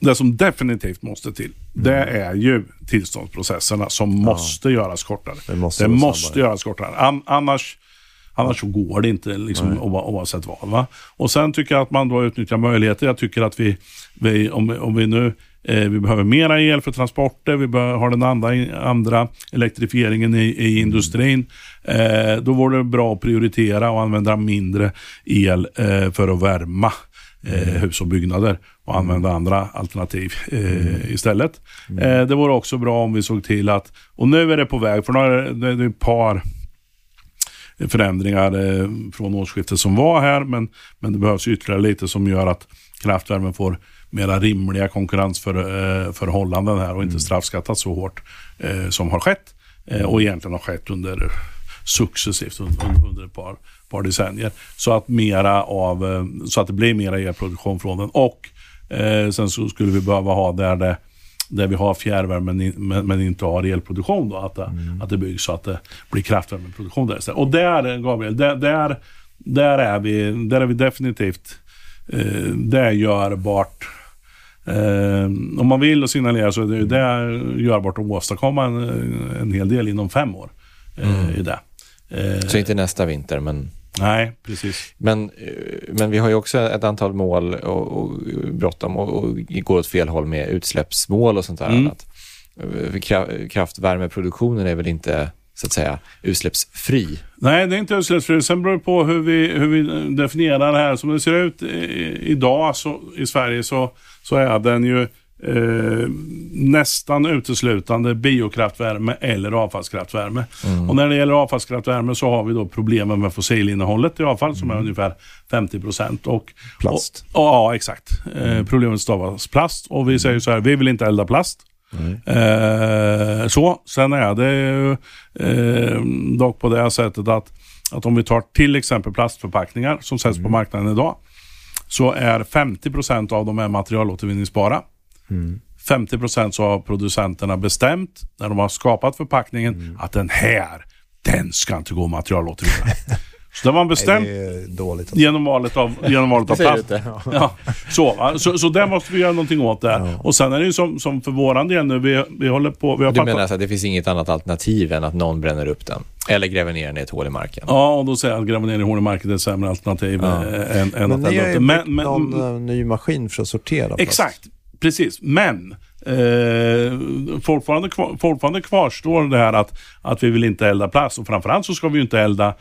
det som definitivt måste till, mm. det är ju tillståndsprocesserna som ja. måste göras kortare. Det måste, det måste göras kortare. An, annars, annars så går det inte liksom, oavsett vad. Va? Och sen tycker jag att man då utnyttjar möjligheter. Jag tycker att vi, vi om, om vi nu Eh, vi behöver mera el för transporter, vi har den andra, andra elektrifieringen i, i industrin. Eh, då vore det bra att prioritera och använda mindre el eh, för att värma eh, mm. hus och byggnader och använda andra alternativ eh, mm. istället. Mm. Eh, det vore också bra om vi såg till att, och nu är det på väg, för nu är det, det är ett par förändringar eh, från årsskiftet som var här, men, men det behövs ytterligare lite som gör att kraftvärmen får mera rimliga konkurrensförhållanden här och inte mm. straffskattas så hårt eh, som har skett. Eh, och egentligen har skett under successivt under, under ett par, par decennier. Så att, mera av, eh, så att det blir mera elproduktion från den. Och eh, sen så skulle vi behöva ha där det där vi har fjärrvärme men, men, inte har elproduktion. Då, att, det, mm. att det byggs så att det blir kraftvärmeproduktion där istället. Och där, Gabriel, där, där, där, är, vi, där är vi definitivt eh, det är görbart Eh, om man vill och signalerar så är det, det görbart att åstadkomma en, en hel del inom fem år. Eh, mm. i det. Eh, så inte nästa vinter, men... Nej, precis. Men, eh, men vi har ju också ett antal mål och, och bråttom och, och går åt fel håll med utsläppsmål och sånt där. Mm. Annat. Kraftvärmeproduktionen är väl inte så att säga utsläppsfri. Nej, det är inte utsläppsfri. Sen beror det på hur vi, hur vi definierar det här. Som det ser ut idag så, i Sverige så, så är den ju eh, nästan uteslutande biokraftvärme eller avfallskraftvärme. Mm. Och när det gäller avfallskraftvärme så har vi då problemen med fossilinnehållet i avfall som är mm. ungefär 50 procent. plast. Och, ja, exakt. Eh, problemet stavas plast och vi säger så här, vi vill inte elda plast. Eh, så, sen är det ju eh, dock på det sättet att, att om vi tar till exempel plastförpackningar som säljs mm. på marknaden idag så är 50% av dem är materialåtervinningsbara. Mm. 50 så har producenterna bestämt när de har skapat förpackningen mm. att den här, den ska inte gå materialåtervinna. Så det var bestämt Nej, dåligt, alltså. genom valet av, genom valet av plast. ja. Så, så, så där måste vi göra någonting åt det. Ja. Och sen är det ju som, som för våran del nu, vi, vi håller på... Vi har du menar alltså att det finns inget annat alternativ än att någon bränner upp den? Eller gräver ner den i ett hål i marken? Ja, och då säger jag att gräva ner i hål i marken är ett sämre alternativ ja. än, än men att elda upp den. Men ni har ju någon eh, ny maskin för att sortera plast. Exakt, precis. Men Eh, fortfarande, fortfarande kvarstår det här att, att vi vill inte elda plast och framförallt så ska vi ju inte elda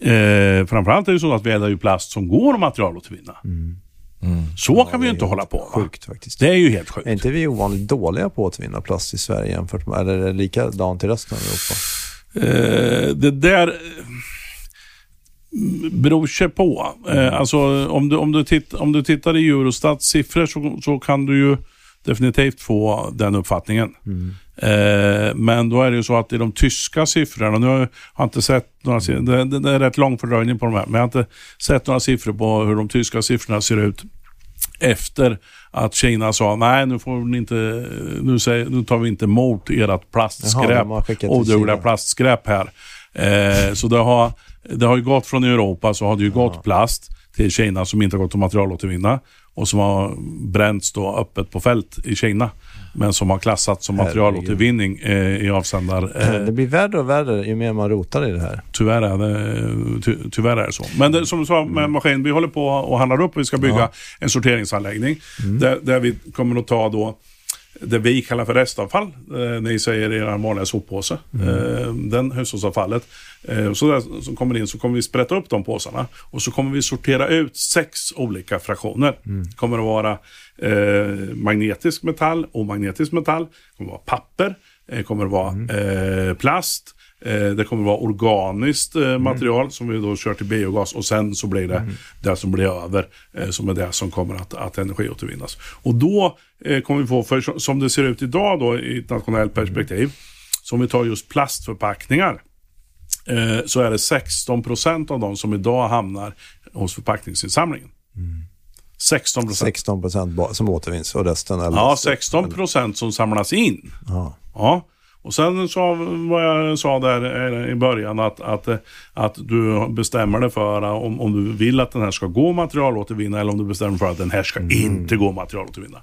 Eh, framförallt är det så att vi eldar ju plast som går att materialåtervinna. Mm. Mm. Så ja, kan vi ju inte hålla på. Sjukt faktiskt. Det är ju helt sjukt. Är inte vi ovanligt dåliga på att återvinna plast i Sverige jämfört med, eller är det likadant i resten av Europa? Eh, det där beror sig på. Eh, alltså, om, du, om, du titt, om du tittar i Eurostats siffror så, så kan du ju definitivt få den uppfattningen. Mm. Eh, men då är det ju så att i de tyska siffrorna, nu har jag inte sett några siffror, det, det, är rätt lång fördröjning på de här, men jag har inte sett några siffror på hur de tyska siffrorna ser ut efter att Kina sa nej nu får ni inte, nu, säger, nu tar vi inte emot ert plastskräp, oduggliga plastskräp här. Eh, så det har, det har ju gått från Europa så har det ju ja. gått plast till Kina som inte har gått att materialåtervinna och som har bränts då öppet på fält i Kina. Men som har klassats som materialåtervinning eh, i avsändar... Eh, det blir värre och värre ju mer man rotar i det här. Tyvärr är det, ty, tyvärr är det så. Men det, som du sa med mm. maskin, vi håller på och handlar upp. Vi ska bygga ja. en sorteringsanläggning mm. där, där vi kommer att ta då det vi kallar för restavfall. Eh, ni säger i er vanliga soppåse. Mm. Eh, den hushållsavfallet. Eh, så där som kommer in så kommer vi sprätta upp de påsarna. Och så kommer vi sortera ut sex olika fraktioner. Mm. Det kommer att vara eh, magnetisk metall, omagnetisk metall. Det kommer att vara papper. Det kommer att vara mm. eh, plast. Eh, det kommer att vara organiskt eh, mm. material mm. som vi då kör till biogas och sen så blir det mm. det som blir över som är det som kommer att, att energiåtervinnas. Och då kommer vi få, för som det ser ut idag då i ett nationellt perspektiv, mm. som vi tar just plastförpackningar, så är det 16 procent av de som idag hamnar hos förpackningsinsamlingen. Mm. 16 procent. 16 procent som återvinns och resten? Eller ja, 16 procent som samlas in. Ja. ja. Och sen så vad jag sa där eh, i början att, att, att du bestämmer dig för om, om du vill att den här ska gå materialåtervinna eller om du bestämmer för att den här ska mm. inte gå materialåtervinna.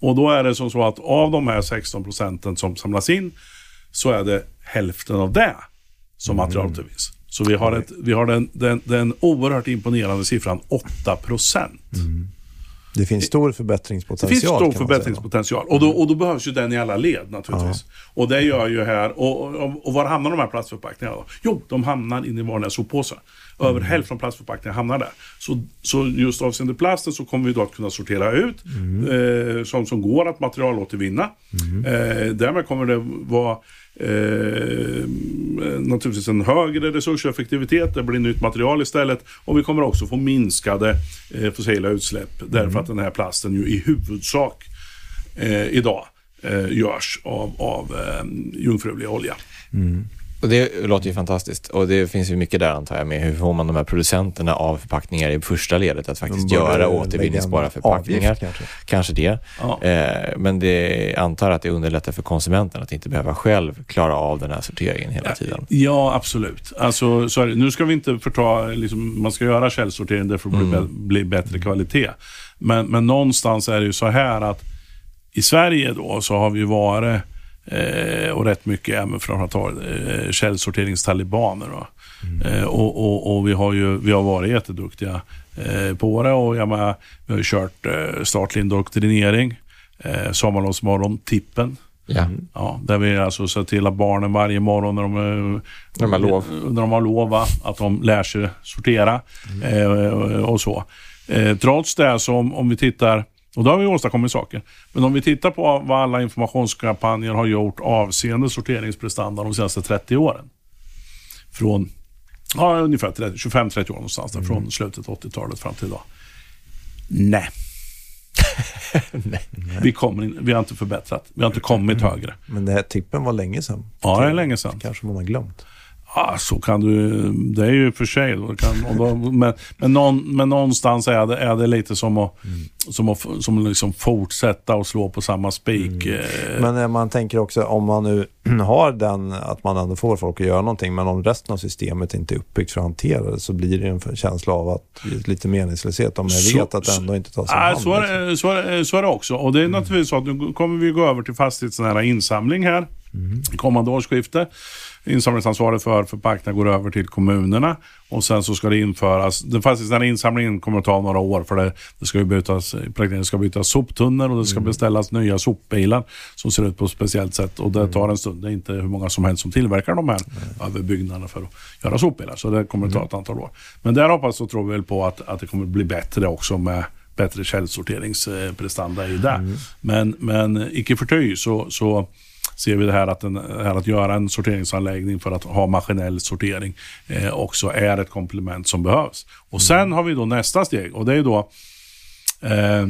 Och då är det som så att av de här 16 procenten som samlas in så är det hälften av det som mm. materialåtervinns. Så vi har, ett, vi har den, den, den oerhört imponerande siffran 8 procent. Mm. Det finns stor förbättringspotential. Det finns stor förbättringspotential. Och då, och då behövs ju den i alla led naturligtvis. Ja. Och det gör ju här, och, och, och, var hamnar de här plastförpackningarna då? Jo, de hamnar inne i vanliga soppåsar. Över mm. hälften av plastförpackningarna hamnar där. Så, så just avseende plasten så kommer vi då att kunna sortera ut mm. eh, sånt som går att materialåtervinna. Mm. Eh, därmed kommer det vara eh, naturligtvis en högre resurseffektivitet, det blir nytt material istället och vi kommer också få minskade eh, fossila utsläpp mm. därför att den här plasten ju i huvudsak eh, idag eh, görs av, av eh, jungfrulig olja. Mm. Och det låter ju fantastiskt och det finns ju mycket där antar jag med hur får man de här producenterna av förpackningar i första ledet att faktiskt göra återvinningsbara förpackningar. Avgift, kanske. kanske det. Ja. Eh, men det antar att det underlättar för konsumenten att inte behöva själv klara av den här sorteringen hela tiden. Ja, absolut. Alltså, sorry, nu ska vi inte förta, liksom, man ska göra källsortering därför att mm. bli bättre kvalitet. Men, men någonstans är det ju så här att i Sverige då så har vi varit Eh, och rätt mycket även från att eh, källsorteringstalibaner. Mm. Eh, och, och, och, vi har ju vi har varit jätteduktiga eh, på det och jag menar, vi har kört eh, statlig indoktrinering, eh, sommarlovsmorgon, tippen. Ja. Ja, där vi alltså ser till att barnen varje morgon när de, eh, När de har lov. när de har lov att de lär sig sortera eh, och så. Eh, trots det, så om, om vi tittar, och då har vi åstadkommit saker, men om vi tittar på vad alla informationskampanjer har gjort avseende sorteringsprestanda de senaste 30 åren. Från ja, ungefär 30 25-30 år någonstans, där, från slutet av 80-talet fram till idag. Nej. Vi, kommer in, vi har inte förbättrat. Vi har inte kommit högre. Men det här tippen var länge sedan. Ja, det är länge sedan. Kanske man har glömt. Ja, så kan du... Det är ju för sig. Då kan, då, men, men, någon, men någonstans är det, är det lite som att, som att som liksom fortsätta och slå på samma spik. eh, Men eh, man tänker också om man nu har den, att man ändå får folk att göra någonting, men om resten av systemet inte är uppbyggt för att hantera det så blir det en känsla av att lite meningslöshet om jag Så- vet att det ändå inte tas om hand. så, är liksom. det, så, är det, så är det också. Och det är naturligtvis så att nu kommer vi gå över till fastighetsnära insamling här. Kommande årsskifte. Insamlingsansvaret för förpackningar går över till kommunerna och sen så ska det införas, den fastighetsnära insamlingen kommer att ta några år för det, det ska ju bytas, praktiken ska bytas soptunnor och det ska beställas nya sopbilar som ser ut på ett speciellt sätt och det tar en stund. Det är inte hur många som helst som tillverkar de här överbyggnaderna för att göra sopbilar så det kommer att ta ett antal år. Men där hoppas och tror vi väl på att, att det kommer att bli bättre också med bättre källsorteringsprestanda i det. Men, men icke förty så, så ser vi det här att, en, här att göra en sorteringsanläggning för att ha maskinell sortering eh, också är ett komplement som behövs. Och sen har vi då nästa steg och det är då eh,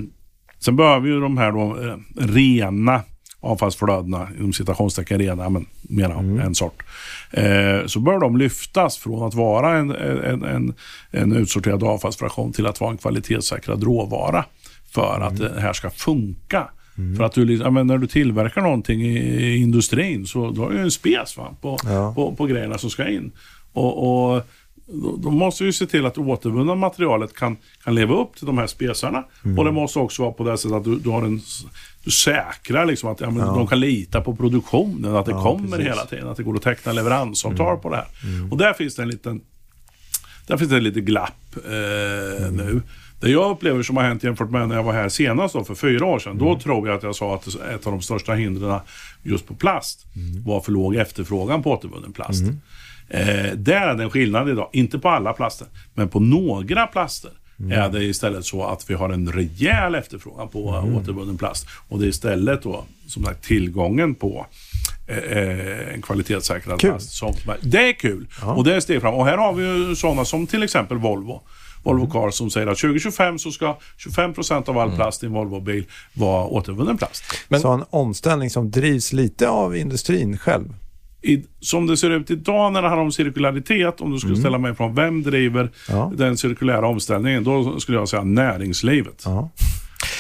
Sen behöver ju de här då, eh, rena avfallsflödena, inom citationstecken rena, men mera en sort. Eh, så bör de lyftas från att vara en, en, en, en utsorterad avfallsfraktion till att vara en kvalitetssäkrad råvara. För att det här ska funka. För att du, liksom- ja, när du tillverkar någonting i, i industrin så då har du ju en spes va, på, Ja. på, på grejerna som ska in. Och, och då, då måste vi se till att återvunna materialet kan, kan leva upp till de här spesarna. Och det måste också vara på det sättet att du, du har en du säkrar liksom att ja, men de kan lita på produktionen, att det kommer precis. hela tiden, att det går att teckna leveransavtal på det här. Och där finns det en liten där finns det ett litet glapp eh, nu. Det jag upplever som har hänt jämfört med när jag var här senast då, för fyra år sedan. Då tror jag att jag sa att ett av de största hindren just på plast var för låg efterfrågan på återvunnen plast. Eh, där är det en skillnad idag. Inte på alla plaster, men på några plaster är det istället så att vi har en rejäl efterfrågan på återvunnen plast. Och det är istället då, som sagt, tillgången på eh, eh, en kvalitetssäkrad Kul. plast. Som, det är kul och det är steg fram. Och här har vi ju sådana som till exempel Volvo. Volvo Cars som säger att 2025 så ska 25% av all plast i en Volvo-bil vara återvunnen plast. Men- Så en omställning som drivs lite av industrin själv. I, som det ser ut idag när det handlar om cirkularitet, om du skulle ställa mig från vem driver Ja. den cirkulära omställningen, då skulle jag säga näringslivet. Ja.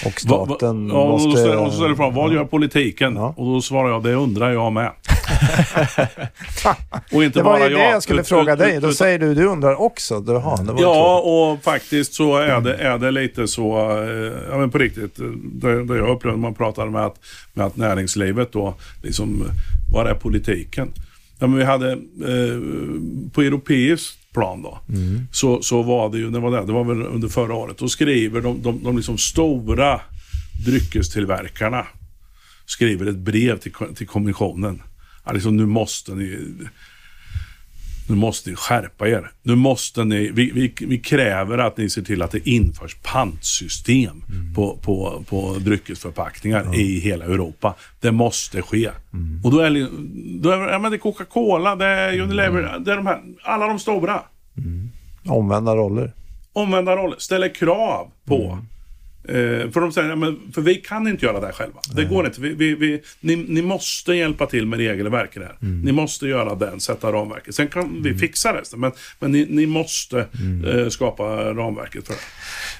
Och Va- va- staten ja, och måste... och så ställer du frågan, vad gör politiken? Ja. Och då svarar jag, det undrar jag med. och inte Det var bara ju det jag skulle ut- fråga ut- dig. ut- Då ut- säger du, du undrar också. Du, aha, det var Ja, och faktiskt så är det, är det lite så, eh, ja men på riktigt, det, det jag upplevde när man pratade med att, med att näringslivet då, liksom, var är politiken? Ja, men vi hade eh, på europeiskt plan då, så, så var det ju, det var, det, det var väl under förra året, då skriver de, de, de liksom stora dryckestillverkarna skriver ett brev till, till kommissionen. Ja, liksom, nu måste ni nu måste ni skärpa er. Nu måste ni, vi, vi, vi kräver att ni ser till att det införs pantsystem på, på, på dryckesförpackningar i hela Europa. Det måste ske. Och då är, då är, ja, men det är Coca-Cola, det är Unilever, det är de här, alla de stora. Omvända roller. Omvända roller, ställer krav på. Eh, för de säger, men, för vi kan inte göra det här själva. Det går inte. Vi, vi, vi, ni, ni måste hjälpa till med regelverket här. Ni måste göra den, sätta ramverket. Sen kan vi fixa resten, men, men ni, ni måste eh, skapa ramverket för det.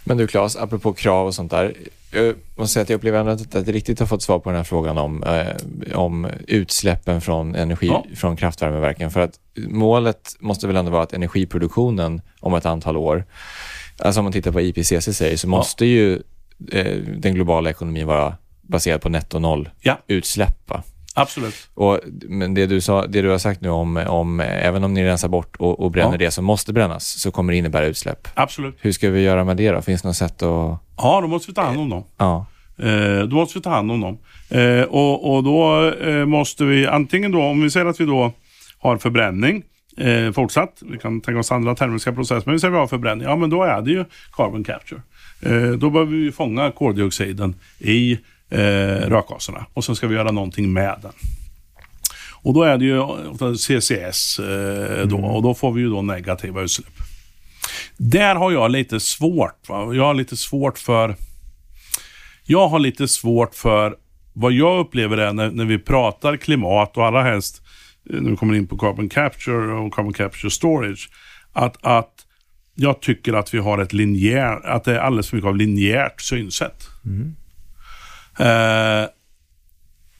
Men du Claes, apropå krav och sånt där. Jag måste säga att jag upplever ändå att jag inte riktigt har fått svar på den här frågan om, eh, om utsläppen från energi Ja. från kraftvärmeverken. För att målet måste väl ändå vara att energiproduktionen om ett antal år, alltså om man tittar på IPCC säger, så måste ju eh, den globala ekonomin vara baserad på netto noll Ja. utsläpp. Va? Absolut. Och, men det du, sa, det du har sagt nu om, om även om ni rensar bort och, och bränner Ja. det som måste brännas så kommer det innebära utsläpp. Absolut. Hur ska vi göra med det då? Finns det något sätt att... Ja, då måste vi ta hand om dem. Ja. Eh, då måste vi ta hand om dem. Eh, och, och då eh, måste vi antingen då, om vi säger att vi då har förbränning eh, fortsatt. Vi kan tänka oss andra termiska processer, men vi säger vi har förbränning. Ja, men då är det ju carbon capture. Eh, då behöver vi fånga koldioxiden i eh, rökgaserna och sen ska vi göra någonting med den. Och då är det ju CCS eh, då och då får vi ju då negativa utsläpp. Där har jag lite svårt. Va? Jag har lite svårt för... Jag har lite svårt för vad jag upplever är när, när vi pratar klimat och allra helst när vi kommer in på carbon capture och carbon capture storage. Att, att jag tycker att vi har ett linjärt, att det är alldeles för mycket av linjärt synsätt. Mm. Eh,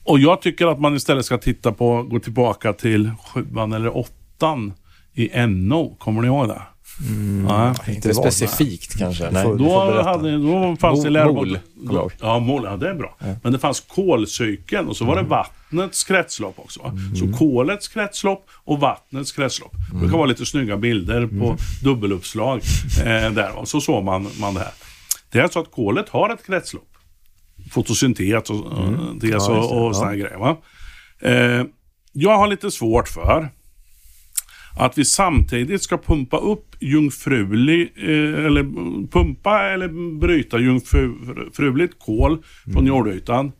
och jag tycker att man istället ska titta på, gå tillbaka till sjuan eller åttan i NO. Kommer ni ihåg det? Mm, ja, inte specifikt kanske. Nej. Då, hade, då fanns det lärobok. Ja, mol, ja, det är bra. Ja. Men det fanns kolcykeln och så var det mm. Vattnets kretslopp också. Mm. Så kolets kretslopp och vattnets kretslopp. Mm. Det kan vara lite snygga bilder på mm. dubbeluppslag eh, där. Och så såg man, man det här. Det är alltså att kolet har ett kretslopp. Fotosyntes och, mm. ja, och, och sådana ja. grejer. Va? Eh, jag har lite svårt för att vi samtidigt ska pumpa upp jungfrulig, eh, eller pumpa eller bryta jungfruligt kol mm. från jordytan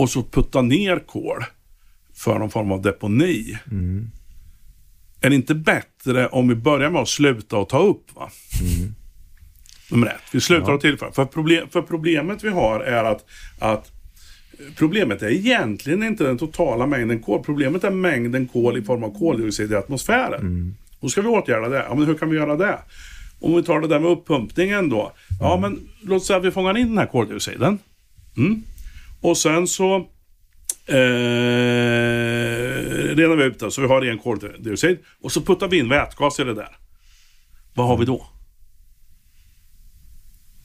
och så putta ner kol för någon form av deponi. Mm. Är det inte bättre om vi börjar med att sluta och ta upp? Va? Mm. Nummer ett, vi slutar ja. att tillföra. För, problem, för problemet vi har är att, att Problemet är egentligen inte den totala mängden kol. Problemet är mängden kol i form av koldioxid i atmosfären. Mm. Då ska vi åtgärda det. Ja, men hur kan vi göra det? Om vi tar det där med uppumpningen då. Ja, men låt säga att vi fångar in den här koldioxiden. Mm. Och sen så eh, renar vi ut det så vi har ren koldioxid. Och så puttar vi in vätgas i det där. Vad har vi då?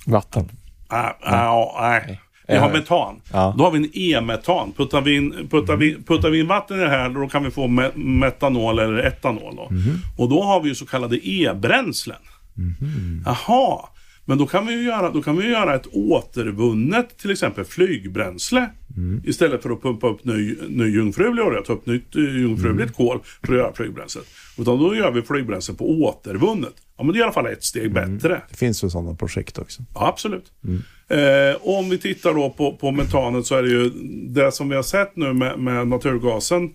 Vatten. Ah, ah, nej. Vi har metan. Ja. Då har vi en e-metan. Puttar vi, in, puttar, vi, puttar vi in vatten i det här då kan vi få me metanol eller etanol. Då. Mm. Och då har vi ju så kallade e-bränslen. Mm. Jaha, men då kan vi ju göra, då kan vi göra ett återvunnet till exempel flygbränsle. Mm. Istället för att pumpa upp ny, ny jungfrulig olja, ta upp nytt jungfruligt mm. kol för att göra flygbränslet. Utan då gör vi flygbränsle på återvunnet. Ja men det är i alla fall ett steg mm. bättre. Det finns ju sådana projekt också. Ja, absolut. Mm. Eh, om vi tittar då på, på metanet så är det ju det som vi har sett nu med, med naturgasen eh,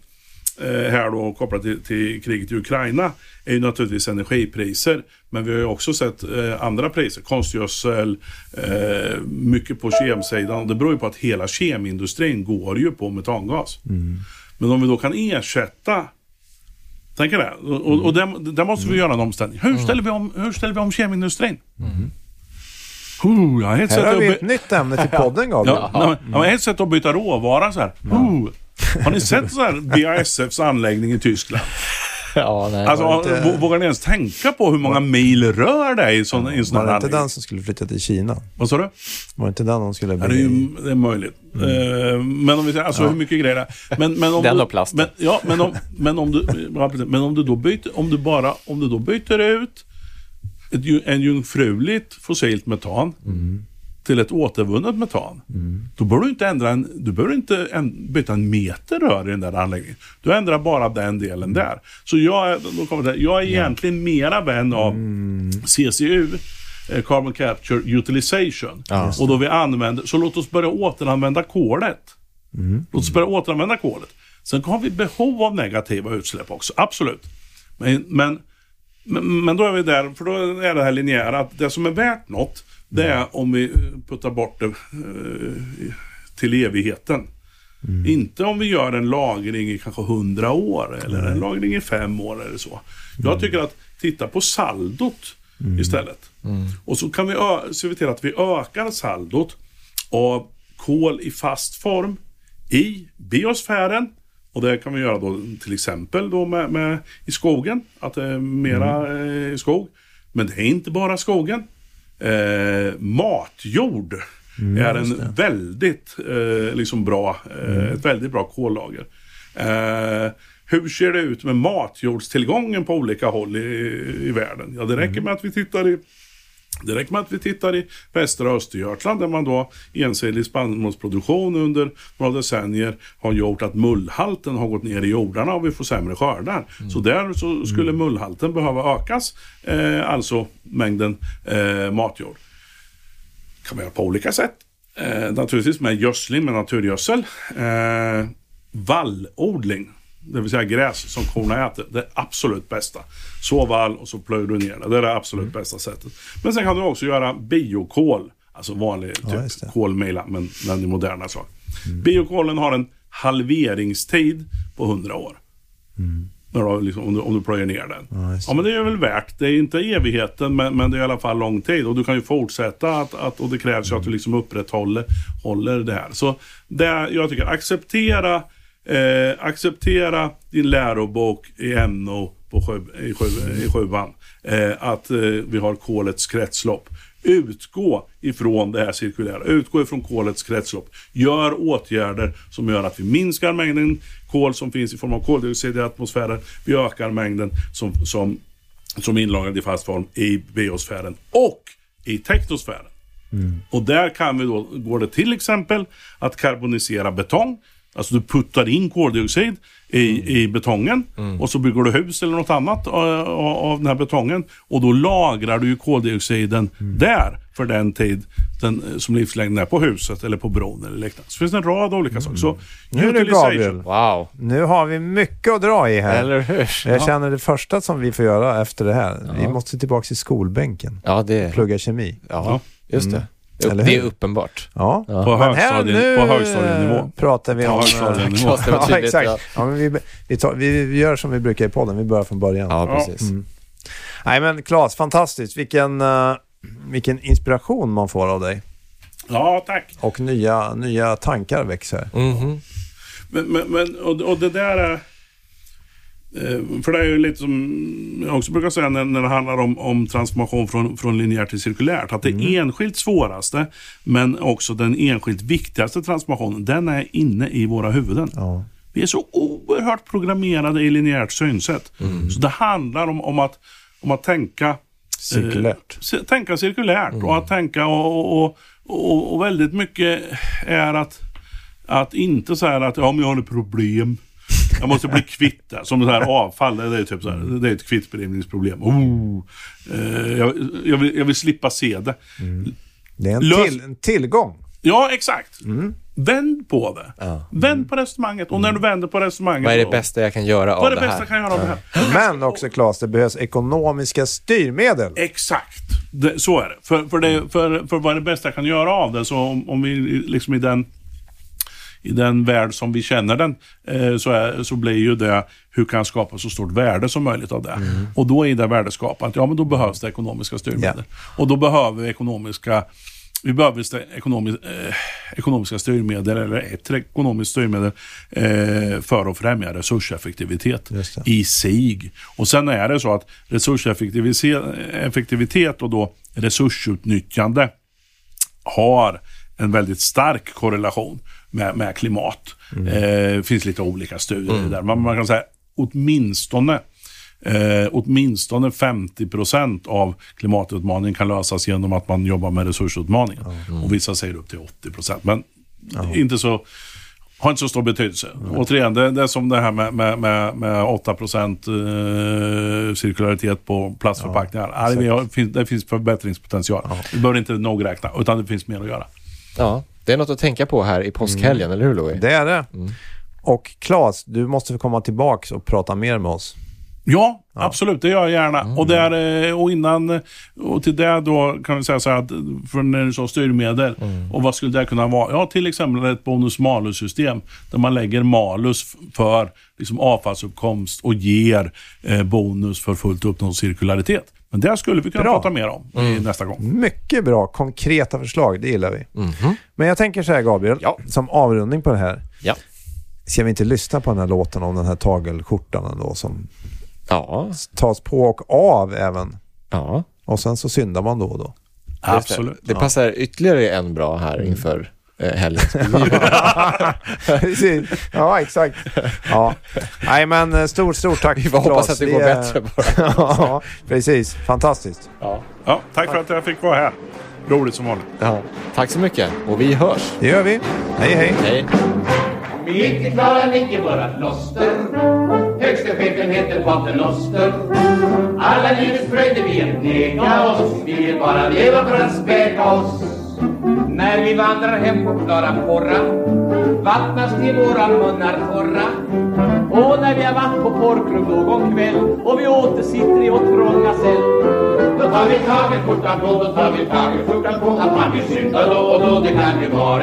här då kopplat till, till, kriget i Ukraina är ju naturligtvis energipriser. Men vi har ju också sett eh, andra priser, konstgödsel, eh, mycket på kemsidan. Det beror ju på att hela kemindustrin går ju på metangas. Mm. Men om vi då kan ersätta Tänker det. Och, och där, där, måste vi göra en omställning. Hur ställer vi om, hur ställer vi om kemindustrin? Mm. Uh, jag Här har vi ett nytt ämne till podden Gabriel. Ja, ja. ja, ett sätt att byta råvara så här. Uh. Har ni sett så här BASFs anläggning i Tyskland? Ja, nej, alltså, inte... Vågar ni ens tänka på hur månnga mil rör det i, sån, i en sån här Var det inte den som skulle flytta till Kina? Vad sa du? Var det inte den som skulle bli... Ja, det, är, det är möjligt. Mm. Uh, men om vi säger, alltså ja. hur mycket grejer det är. Men, men om den du, och plasten. Men, ja, men om, men om du, men om du då byter, om du bara, om du då byter ut ett, en jungfruligt fossilt metan mm. Till ett återvunnet metan. Mm. Då behöver du inte, ändra en, du behöver inte en, byta en meter rör i den där anläggningen. Du ändrar bara den delen där. Så jag, då kommer det, jag är egentligen mera vän av mm. CCU. Eh, Carbon Capture Utilization. Ja, och då vi använder, så låt oss börja återanvända kolet. Mm. Låt oss börja återanvända kolet. Sen har vi behov av negativa utsläpp också, absolut. Men, men men, men, då är vi där, för då är det här linjära, att det som är värt något, det är om vi puttar bort det eh, till evigheten. Mm. Inte om vi gör en lagring i kanske hundra år eller en lagring i fem år eller så. Jag mm. tycker att titta på saldot mm. istället. Mm. Och så kan vi se till att vi ökar saldot av kol i fast form i biosfären och det kan vi göra då till exempel då med, med i skogen, att det är mera mm. eh, skog. Men det är inte bara skogen. Eh, matjord mm, är en väldigt eh, liksom bra, eh, mm. ett väldigt bra kollager. Eh, hur ser det ut med matjordstillgången på olika håll i, i världen? Ja, det räcker mm. med att vi tittar i Det räcker med att vi tittar i västra Östergötland där man då ensidig spannmålsproduktion under några decennier har gjort att mullhalten har gått ner i jordarna och vi får sämre skördar. Mm. Så där så skulle mullhalten behöva ökas, eh, alltså mängden eh, matjord. kan man göra på olika sätt. Eh, naturligtvis med gödsling med naturgödsel. Eh, vallodling det vill säga gräs som korna äter, det absolut bästa. Så vall och så plöjer du ner det. Det är det absolut mm. bästa sättet. Men sen kan du också göra biokol. Alltså vanlig typ ja, kolmejla, men den är moderna sak. Mm. Biokolen har en halveringstid på 100 år. Mm. Då, liksom, om, du, om du plöjer ner den. Ja, ja, men det är väl värt. Det är inte evigheten, men, men det är i alla fall lång tid. Och du kan ju fortsätta att, att och det krävs ju att du liksom upprätthåller håller det här. Så det, jag tycker, acceptera Eh, acceptera din lärobok i NO på sjö, i, sjö, i sjuan. Eh, att eh, vi har kolets kretslopp. Utgå ifrån det här cirkulära. Utgå ifrån kolets kretslopp. Gör åtgärder som gör att vi minskar mängden kol som finns i form av koldioxid i atmosfären. Vi ökar mängden som, som, som inlagrad i fast form i biosfären och i teknosfären. Mm. Och där kan vi då, går det till exempel att karbonisera betong. Alltså du puttar in koldioxid i, mm. i betongen mm. och så bygger du hus eller något annat av, av den här betongen. Och då lagrar du koldioxiden mm. där för den tid den, som livslängden är på huset eller på bron eller liknande. Så finns det en rad olika mm. saker. Så, nu är det Gabriel. Wow. Nu har vi mycket att dra i här. Eller hur? Jag känner det första som vi får göra efter det här. Ja. Vi måste tillbaka till skolbänken. Ja, det... Plugga kemi. Ja, just det. Eller det är uppenbart. Ja. ja. På, högstadien, nu på högstadienivå. pratar vi om... Högstadienivå. ja, exakt. Ja, men vi, vi, tar, vi, gör som vi brukar i podden, vi börjar från början. Ja, precis. Mm. Nej men Claes, fantastiskt. Vilken, uh, vilken inspiration man får av dig. Ja, tack. Och nya, nya tankar växer. Mm -hmm. Men, men, men och, och det där är... Eh, för det är ju lite som jag också brukar säga när, när det handlar om, om transformation från, från linjärt till cirkulärt. Att det mm. enskilt svåraste, men också den enskilt viktigaste transformationen, den är inne i våra huvuden. Ja. Vi är så oerhört programmerade i linjärt synsätt. Mm. Så det handlar om, om, att, om att tänka cirkulärt. Eh, tänka cirkulärt mm. och att tänka och, och, och, och, väldigt mycket är att, att inte säga att ja, men jag har ett problem. Jag måste bli kvitt det. Som det här avfall, det är, typ så här, det är ett kvittblivningsproblem. Oh, eh, jag, jag, vill, jag vill slippa se det. Mm. Det är en, Lös... till, en tillgång. Ja, exakt. Mm. Vänd på det. Ja. Vänd på resonemanget. Och när du vänder på resonemanget... Vad är det bästa jag kan göra av vad är det, det bästa Jag kan göra av det här? Men också Claes, det behövs ekonomiska styrmedel. Exakt. Det, så är det. För, för, det, för, för vad är det bästa jag kan göra av det? Så om, om vi liksom i den i den värld som vi känner den eh, så, är, så blir ju det hur kan jag skapa så stort värde som möjligt av det. Mm. Och då är det värdeskapandet, ja men då behövs det ekonomiska styrmedel. Yeah. Och då behöver vi ekonomiska vi behöver ekonomisk, eh, ekonomiska styrmedel, eller ett ekonomiskt styrmedel, eh, för att främja resurseffektivitet i sig. Och sen är det så att resurseffektivitet och då resursutnyttjande har en väldigt stark korrelation med, med klimat. Mm. Eh, det finns lite olika studier mm. där. Man, man kan säga åtminstone Eh, åtminstone 50 procent av klimatutmaningen kan lösas genom att man jobbar med resursutmaningen. Mm. Och vissa säger upp till 80 procent. Men mm. inte så, har inte så stor betydelse. Mm. Återigen, det, det är som det här med, med, med, med 8 procent eh, cirkularitet på plastförpackningar. Ja, det, finns, det finns förbättringspotential. Ja. Vi behöver inte nog räkna, utan det finns mer att göra. Ja, det är något att tänka på här i påskhelgen, mm. eller hur Louis? Det är det. Mm. Och Claes, du måste få komma tillbaka och prata mer med oss. Ja, ja, absolut. Det gör jag gärna. Mm. Och, där, eh, och innan, och till det då kan vi säga så här att, för när du sa styrmedel, mm. och vad skulle det kunna vara? Ja, till exempel ett bonus-malus-system, där man lägger malus för liksom, avfallsuppkomst och ger eh, bonus för fullt uppnådd cirkularitet. Men det skulle vi kunna bra. prata mer om mm. nästa gång. Mycket bra, konkreta förslag. Det gillar vi. Mm. Men jag tänker så här, Gabriel, ja. som avrundning på det här. Ja. Ska vi inte lyssna på den här låten om den här tagelskjortan ändå som ja. tas på och av även? Ja. Och sen så syndar man då och då. Absolut. Det, det passar ytterligare en bra här mm. inför eh. Precis. ja, exakt. Ja. Nej, men eh, stort, stort tack Vi får hoppas att det går bättre bara. ja, precis. Fantastiskt. Ja. Ja, tack för att jag fick vara här. Roligt som vanligt. Ja. Tack så mycket och vi hörs. Det gör vi. Hej, hej. Hej. Vi är inte klarar icke våra kloster Högsta chefen heter Pater Noster Alla livets fröjder vi att neka oss Vi vill bara leva för att späka oss när vi vandrar hem på klara porra Vattnas till våra munnar torra. Och när vi har varit på porrklubb någon kväll Och vi återsitter i vår trånga cell Då tar vi tag i skjortan på, då tar vi tag i skjortan på Att man vill synda då och då, det kan ju vara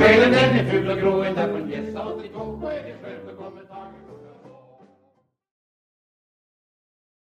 Själen den är ful och grå, en där från gässa och trikå är det.